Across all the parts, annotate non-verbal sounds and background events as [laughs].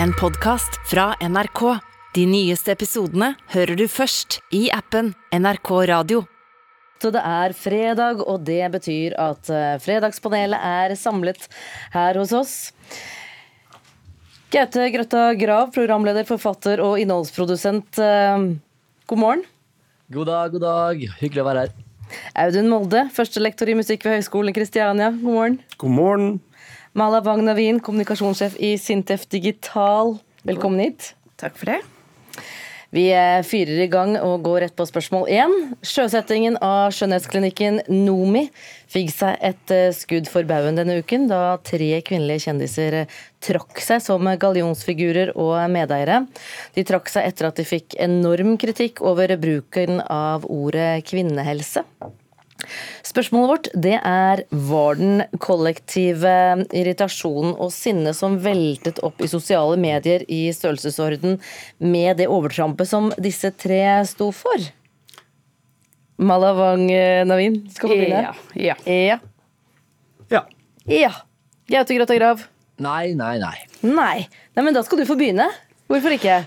en podkast fra NRK. De nyeste episodene hører du først i appen NRK Radio. Så det er fredag, og det betyr at eh, Fredagspanelet er samlet her hos oss. Gaute Grøtta Grav, programleder, forfatter og innholdsprodusent. eh, God morgen. God dag, god dag. Hyggelig å være her. Audun Molde, førstelektor i musikk ved Høgskolen i Kristiania. God morgen. God morgen. Mala Wagnavin, kommunikasjonssjef i Sintef Digital. Velkommen hit. Takk for det. Vi eh, fyrer i gang og går rett på spørsmål én. Sjøsettingen av skjønnhetsklinikken Nomi fikk seg et eh, skudd for baugen denne uken da tre kvinnelige kjendiser eh, trakk seg som gallionsfigurer og medeiere. De trakk seg etter at de fikk enorm kritikk over bruken av ordet kvinnehelse. Spørsmålet vårt det er var den kollektive irritasjonen og sinnet som veltet opp i sosiale medier i størrelsesorden med det overtrampet som disse tre sto for? Malavang eh, Navin, skal du begynne. Ja. Ja. Ja. ja. Gaute Grøtta Grav. Nei, nei, nei. Nei. Nei, men da skal du få begynne. Hvorfor ikke?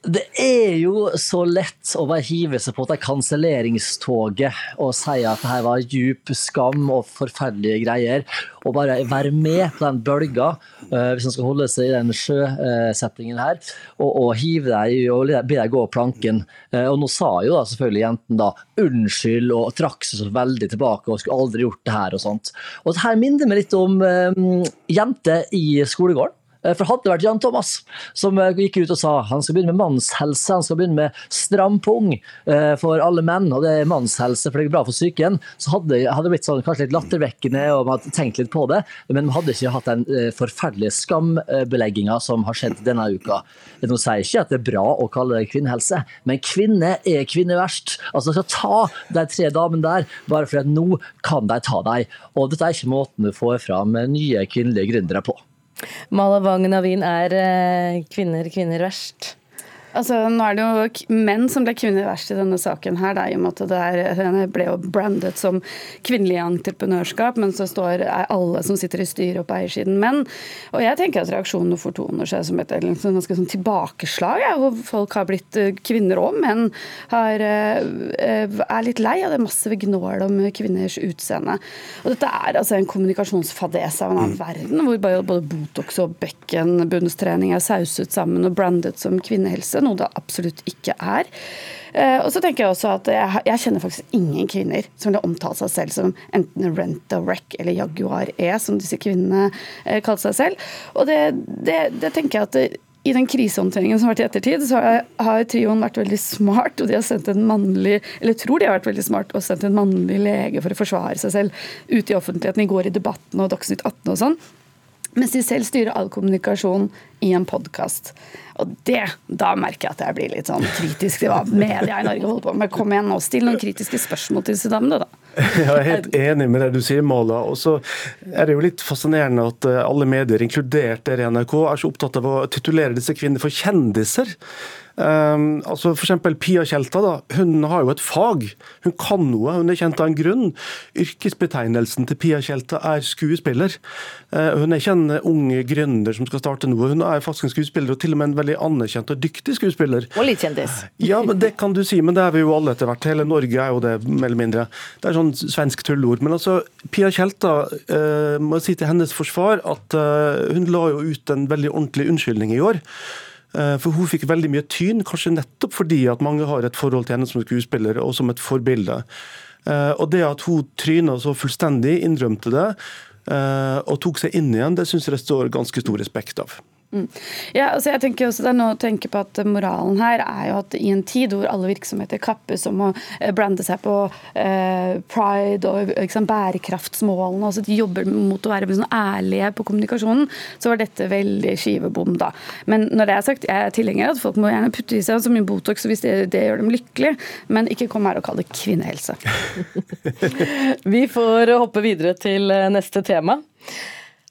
Det er jo så lett å bare hive seg på det kanselleringstoget og si at det her var djup skam og forferdelige greier, og bare være med på den bølga, eh, hvis man skal holde seg i den sjøsettingen her, og, og hive deg og be deg gå planken. Eh, Og nå sa jo da selvfølgelig jenten da unnskyld og trakk seg så veldig tilbake og skulle aldri gjort det her og sånt. Og det her minner meg litt om um, jenter i skolegården. Eh, For hadde det vært Jan Thomas som eh, gikk ut og sa han skal begynne med mannshelse, han skal begynne med strampung eh, for alle menn, og det er mannshelse for det er bra for psyken, så hadde det blitt sånn, kanskje litt lattervekkende, og man hadde tenkt litt på det, men man hadde ikke hatt den forferdelige skambelegginga som har skjedd denne uka. Nå sier jeg ikke at det er bra å kalle det kvinnehelse, men kvinne er kvinne verst. Altså, skal ta de tre damene der, bare fordi at nå kan de ta deg. Og dette er ikke måten du får fram nye kvinnelige gründere på. Malavang Navin, er eh, kvinner kvinner verst? Altså, nå er det jo menn som ble kvinner verst i denne saken her. Det er jo at det er, ble jo brandet som kvinnelig entreprenørskap, men så står alle som sitter i styret og på eiersiden menn. Og jeg tenker at reaksjonene fortoner seg som et annet ganske sånn tilbakeslag, ja, hvor folk har blitt eh, kvinner og menn har, eh, eh, er litt lei av det massive gnålet om kvinners utseende. Og dette er altså en kommunikasjonsfadese av en annen verden, hvor både Botox og bekkenbunnstrening er sauset sammen og brandet som kvinnehelse, noe det absolutt ikke er. Eh, og så tenker Jeg også at jeg, jeg kjenner faktisk ingen kvinner som vil omtale seg selv som enten Rent a Wreck eller Jaguar E, som disse kvinnene kaller kalte seg selv. Og det, det, det tenker jeg at det, i den krisehåndteringen som har vært i ettertid, så har, har trioen vært veldig smart, og de har sendt en mannlig eller tror de har vært veldig smart og sendt en mannlig lege for å forsvare seg selv ute i offentligheten. I går i Debatten og Dagsnytt 18 og sånn. Mens de selv styrer all kommunikasjon i en podkast. Og det, da merker jeg at jeg blir litt sånn kritisk til hva media i Norge holder på med. Kom igjen nå, still noen kritiske spørsmål til disse damene, da. Jeg er helt [laughs] enig med det du sier, Mala. Og så er det jo litt fascinerende at eh, alle medier, inkludert dere i NRK, er så opptatt av å titulere disse kvinnene for kjendiser. Um, altså for eksempel Pia Tjelta da, hun har jo et fag. Hun kan noe, hun er kjent av en grunn. Yrkesbetegnelsen til Pia Tjelta er skuespiller. Uh, hun er ikke en ung gründer som skal starte noe. Hun er faktisk en skuespiller, og til og med en veldig anerkjent og dyktig skuespiller. Og litt kjendis. Ja, men det kan du si, men det er vi jo alle etter hvert. Hele Norge er jo det, mer eller mindre. Det er sånn svensk tullord. Men altså, Pia Tjelta, eh, må si til hennes forsvar at eh, hun la jo ut en veldig ordentlig unnskyldning i år. Eh, For hun fikk veldig mye tyn, kanskje nettopp fordi at mange har et forhold til henne som skuespiller og som et forbilde. Eh, Og det at hun tryna så fullstendig, innrømte det, eh, og tok seg inn igjen, det syns jeg det står ganske stor respekt av. Ja, altså jeg tenker også Det er noe å tenke på at moralen her er jo at i en tid hvor alle virksomheter kappes om å eh, brande seg på eh, pride og liksom, bærekraftsmålene, altså de jobber mot å være sånn ærlige på kommunikasjonen, så var dette veldig skivebom da. Men når det er sagt, jeg er tilhenger av at folk må gjerne putte i seg så mye Botox hvis det, det gjør dem lykkelige, men ikke kom her og kall det kvinnehelse. [laughs] Vi får hoppe videre til eh, neste tema.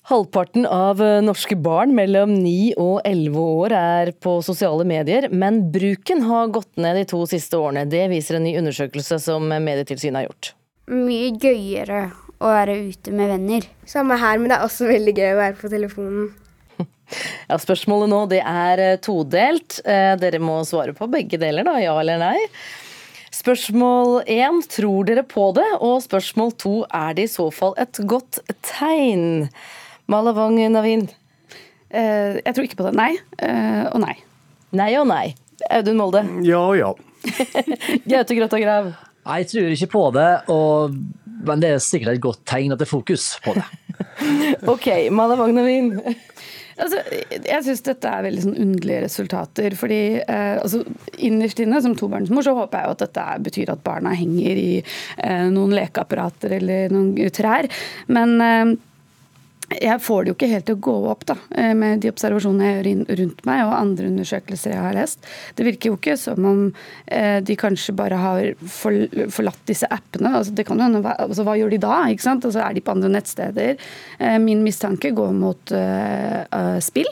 Halvparten av eh, norske barn mellom 9 og 11 år er på sosiale medier, men bruken har gått ned de to siste årene. Det viser en ny undersøkelse som Medietilsynet har gjort. mye gøyere å være ute med venner. Samme her, men det er også veldig gøy å være på telefonen. [laughs] Ja, Spørsmålet nå det er eh, todelt. Eh, dere må svare på begge deler, da. Ja eller nei. Spørsmål én tror dere på det? Og spørsmål to er det i så fall et godt tegn? Malavang Navin? Uh, jeg tror ikke på det. Nei og nei. Nei og nei. Audun Molde? Ja og ja. [laughs] Gaute Grøtta Grav? Jeg tror ikke på det, og, men det er sikkert et godt tegn at det er fokus på det. [laughs] ok, Malavong Navin? Altså, jeg syns dette er veldig sånn underlige resultater. fordi eh, altså, Innerst inne, som tobarnsmor, så håper jeg jo at dette betyr at barna henger i eh, noen lekeapparater eller noen trær. Men eh, jeg får det jo ikke helt til å gå opp da, eh, med de observasjonene jeg gjør rundt meg og andre undersøkelser jeg har lest. Det virker jo ikke som om eh, de kanskje bare har forlatt disse appene. Altså, det kan jo altså, Hva gjør de da? ikke sant? Altså, er de på andre nettsteder? Eh, min mistanke går mot uh, spill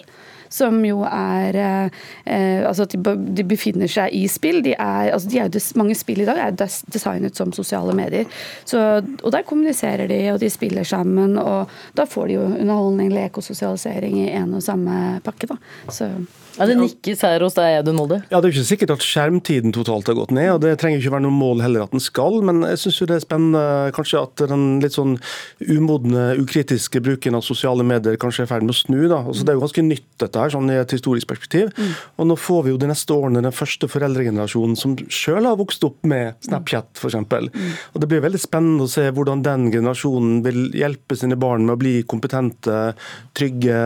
som jo er eh, Altså at de, de, befinner seg i spill. De er, altså de er des, mange spill i dag er designet som sosiale medier. Så, og der kommuniserer de, og de spiller sammen. Og da får de jo underholdning, lek og sosialisering i en og samme pakke. da. Så ja, Det nikkes her hos deg, Audun Molde. Ja, Det er jo ikke sikkert at skjermtiden totalt har gått ned, og det trenger ikke være noe mål heller at den skal. Men jeg syns det er spennende kanskje at den litt sånn umodne, ukritiske bruken av sosiale medier kanskje er i ferd med å snu. da. Altså, Det er jo ganske nytt dette her, sånn i et historisk perspektiv. Mm. Og nå får vi jo de neste årene den første foreldregenerasjonen som sjøl har vokst opp med Snapchat, f.eks. Mm. Og det blir veldig spennende å se hvordan den generasjonen vil hjelpe sine barn med å bli kompetente, trygge,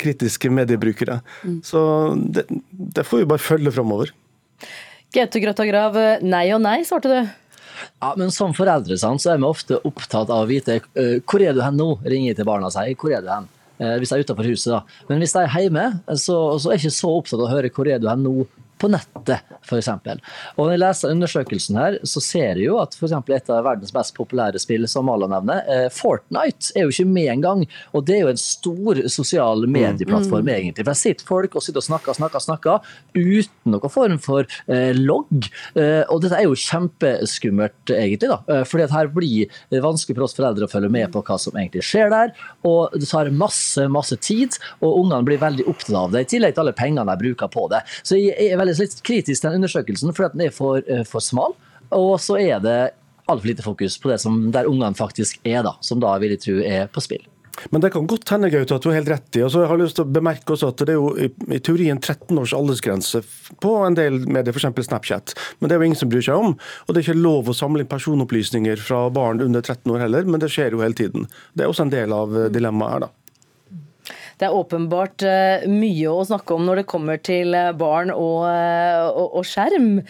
kritiske mediebrukere. Mm. Så det, det får vi bare følge framover. Gaute Grøtta Grav, nei og nei, svarte du. Ja, men Som foreldre så er vi ofte opptatt av å vite uh, hvor er du hen nå, ringer jeg til barna og sier. Hvor er du hen? Uh, hvis de er utenfor huset. da. Men hvis de er hjemme, så, så er jeg ikke så opptatt av å høre hvor er du hen nå på nettet, f.eks. Og når jeg leser undersøkelsen her, så ser jeg jo at f.eks. et av verdens mest populære spill, som Mala nevner, eh, Fortnite, er jo ikke med engang. Og det er jo en stor sosial medieplattform, mm. egentlig. For der sitter folk og sitter og snakker, snakker, snakker, uten noen form for eh, logg. Eh, og dette er jo kjempeskummelt, egentlig, da. Eh, fordi at her blir det vanskelig for oss foreldre å følge med på hva som egentlig skjer der. Og det tar masse, masse tid, og ungene blir veldig opptatt av det, i tillegg til alle pengene de bruker på det. Så jeg er veldig litt kritisk til den undersøkelsen fordi den er for, eh, for smal. Og så er det altfor lite fokus på det som der ungene faktisk er, da, som da vil jeg tro er på spill. Men det kan godt hende Gaute, at du har helt rett i. Og så har jeg lyst til å bemerke også at Det er jo i, i teorien 13 års aldersgrense på en del medier, f.eks. Snapchat. Men det er jo ingen som bryr seg om. Og det er ikke lov å samle inn personopplysninger fra barn under 13 år heller, men det skjer jo hele tiden. Det er også en del av eh, dilemmaet her, da. Det er åpenbart eh, mye å snakke om når det kommer til eh, barn og, eh, og, og skjerm.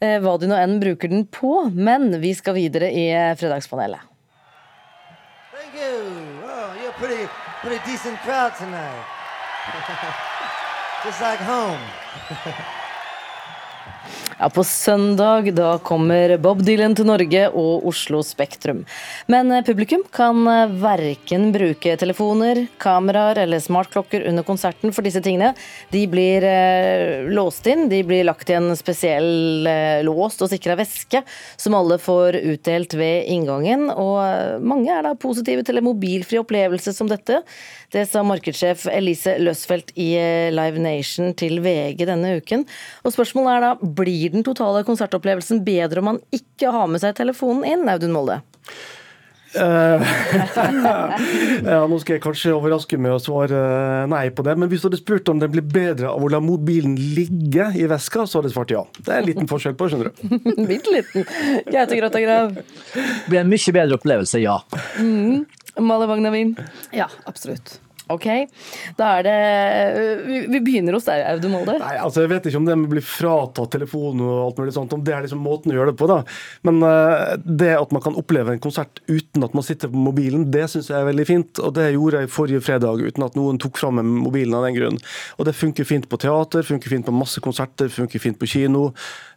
Hva du nå enn bruker den på. Men vi skal videre i Fredagspanelet. Thank you. Oh, you're pretty, pretty decent crowd tonight. [laughs] Just like home. [laughs] Ja, På søndag da kommer Bob Dylan til Norge og Oslo Spektrum. Men eh, publikum kan eh, verken bruke telefoner, kameraer eller smartklokker under konserten for disse tingene. De blir eh, låst inn, de blir lagt i en spesiell eh, låst og sikra veske, som alle får utdelt ved inngangen. Og eh, mange er da positive til en mobilfri opplevelse som dette. Det sa markedssjef Elise Løsfeldt i Live Nation til VG denne uken. Og spørsmålet er da, blir blir den totale konsertopplevelsen bedre om man ikke har med seg telefonen inn, Audun Molde? Uh, [laughs] ja, nå skal jeg kanskje overraske med å svare nei på det, men hvis du hadde spurt om det blir bedre av å la mobilen ligge i veska, så hadde jeg svart ja. Det er en liten forskjell på, skjønner du. [laughs] Bitte liten. Gaute Grotta Grav? Det blir en mye bedre opplevelse, ja. Mm. Male Vagnavin? Ja, absolutt. Ok, da er det Vi begynner hos deg, Audun Molde. Nei, altså Jeg vet ikke om det med å bli fratatt telefonen og alt mulig sånt, om det er liksom måten å gjøre det på. da. Men uh, det at man kan oppleve en konsert uten at man sitter på mobilen, det syns jeg er veldig fint. Og det gjorde jeg forrige fredag uten at noen tok fram mobilen av den grunn. Og det funker fint på teater, funker fint på masse konserter, funker fint på kino.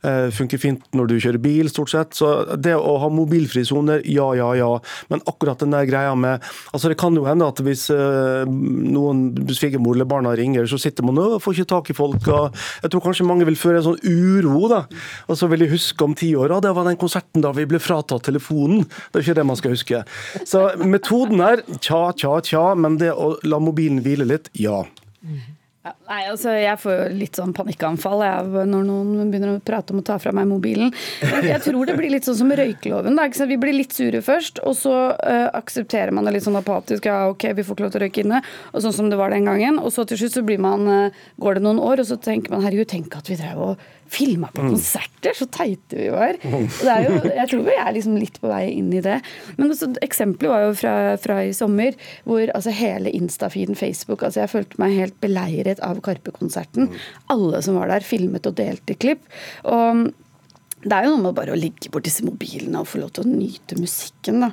Uh, funker fint når du kjører bil, stort sett. Så det å ha mobilfrie soner, ja, ja, ja. Men akkurat den der greia med Altså Det kan jo hende at hvis uh, noen svigermor ringer, så sitter man og får ikke tak i folk. og Jeg tror kanskje mange vil føre en sånn uro. da, Og så vil de huske om ti år. det var den konserten da vi ble fratatt telefonen. Det er ikke det man skal huske. Så metoden er tja, tja, tja, men det å la mobilen hvile litt, ja. Nei, altså Jeg får litt sånn panikkanfall jeg, når noen begynner å prate om å ta fra meg mobilen. Jeg, jeg tror det blir litt sånn som røykeloven. Da, Vi blir litt sure først, og så uh, aksepterer man det litt sånn apatisk. Ja, ok, vi får ikke lov til å røyke inne. Og sånn som det var den gangen. Og så til slutt så blir man, uh, går det noen år, og så tenker man herregud, tenk at vi drev og filma på mm. konserter! Så teite vi var. Jo, jeg tror vi er liksom litt på vei inn i det. Men også, eksempelet var jo fra, fra i sommer, hvor altså, hele Insta-feeden Facebook altså Jeg følte meg helt beleiret av Karpe-konserten. Alle som var der, filmet og delte klipp. Og det er jo noe med bare å ligge bort disse mobilene og få lov til å nyte musikken. da.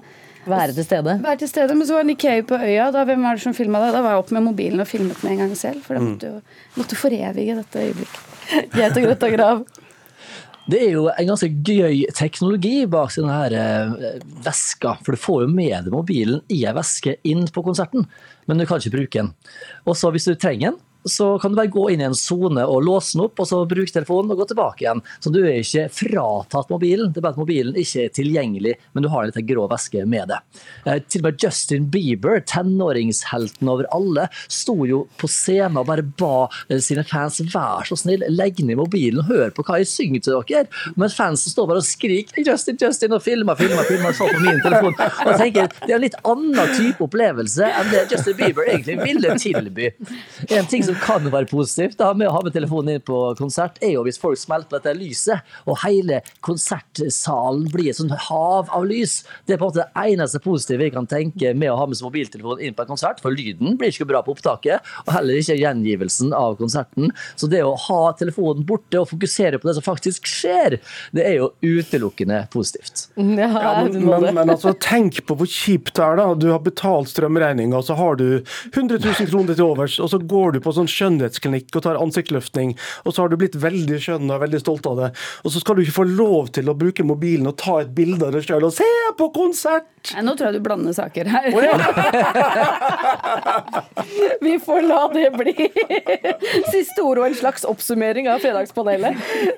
Være til stede. Være til stede, Men så var Nikkei på øya. Da, hvem var det som filma det? Da var jeg opp med mobilen og filmet med en gang selv. For da måtte jo måtte forevige dette øyeblikket. [laughs] Geit og grøt og grav. Det er jo en ganske gøy teknologi bak denne her eh, veska. For du får jo med deg mobilen i ei veske inn på konserten, men du kan ikke bruke den. Og så hvis du trenger den, så kan du bare gå inn i en sone og låse den opp, og så bruke telefonen og gå tilbake igjen. Så du er ikke fratatt mobilen, det er bare at mobilen ikke er tilgjengelig, men du har en liten grå veske med det. Eh, til og med Justin Bieber, tenåringshelten over alle, sto jo på scenen og bare ba eh, sine fans vær så snill, legg ned mobilen og hør på hva jeg synger til dere. Men fansen står bare og skriker Justin, Justin og filmer, filmer, filmer, så på min telefon. Og tenker, Det er en litt annen type opplevelse enn det Justin Bieber egentlig ville tilby. En ting som kan være positivt da, med å ha med telefonen inn på konsert, er jo hvis folk smelter dette lyset, og hele konsertsalen blir et sånt hav av lys. Det er på en måte det eneste positive vi kan tenke med å ha med seg mobiltelefonen inn på en konsert, for lyden blir ikke bra på opptaket, og heller ikke gjengivelsen av konserten. Så det å ha telefonen borte og fokusere på det som faktisk skjer, det er jo utelukkende positivt. Ja, men, men, men altså, tenk på hvor kjipt det er. da. Du har betalt strømregninga, så har du 100 000 kroner til overs, og så går du på sånn skjønnhetsklinikk og tar ansiktsløftning, og så har du blitt veldig skjønn og veldig stolt av det, og så skal du ikke få lov til å bruke mobilen og ta et bilde av deg sjøl og se på konsert! Nei, nå tror jeg du blander saker her. Oh, ja. [laughs] Vi får la det bli siste ord og en slags oppsummering av Fredagspanelet.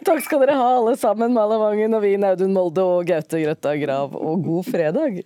Takk skal dere ha, alle sammen. Mala Vangen og vi, Audun Molde og Gaute Grøtta Grav, og god fredag.